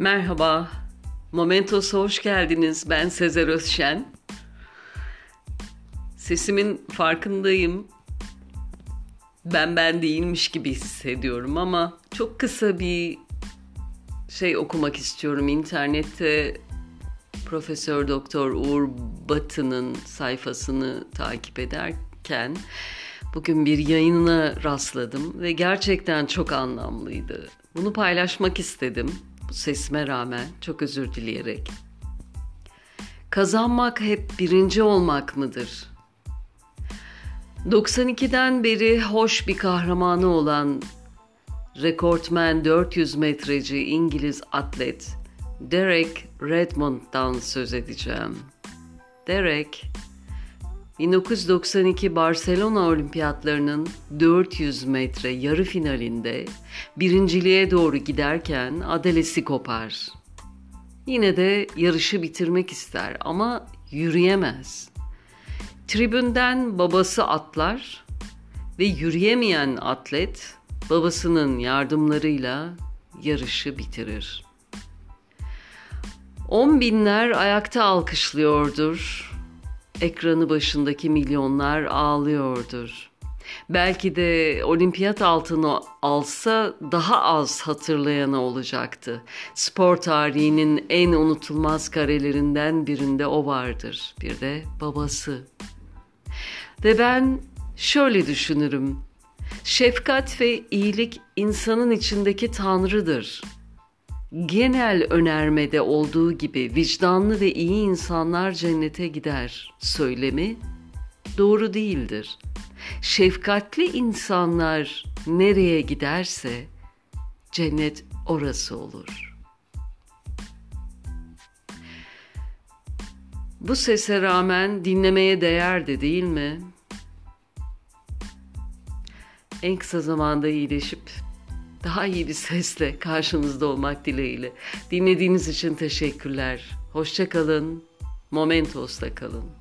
Merhaba, Momentos'a hoş geldiniz. Ben Sezer Özşen. Sesimin farkındayım. Ben ben değilmiş gibi hissediyorum ama çok kısa bir şey okumak istiyorum. İnternette Profesör Doktor Uğur Batı'nın sayfasını takip ederken bugün bir yayınına rastladım ve gerçekten çok anlamlıydı. Bunu paylaşmak istedim sesime rağmen çok özür dileyerek. Kazanmak hep birinci olmak mıdır? 92'den beri hoş bir kahramanı olan rekortmen 400 metreci İngiliz atlet Derek Redmond'dan söz edeceğim. Derek 1992 Barcelona Olimpiyatlarının 400 metre yarı finalinde birinciliğe doğru giderken adelesi kopar. Yine de yarışı bitirmek ister ama yürüyemez. Tribünden babası atlar ve yürüyemeyen atlet babasının yardımlarıyla yarışı bitirir. On binler ayakta alkışlıyordur ekranı başındaki milyonlar ağlıyordur. Belki de olimpiyat altını alsa daha az hatırlayanı olacaktı. Spor tarihinin en unutulmaz karelerinden birinde o vardır. Bir de babası. Ve ben şöyle düşünürüm. Şefkat ve iyilik insanın içindeki tanrıdır genel önermede olduğu gibi vicdanlı ve iyi insanlar cennete gider söylemi doğru değildir. Şefkatli insanlar nereye giderse cennet orası olur. Bu sese rağmen dinlemeye değerdi değil mi? En kısa zamanda iyileşip daha iyi bir sesle karşınızda olmak dileğiyle. Dinlediğiniz için teşekkürler. Hoşça kalın. Momentos'ta kalın.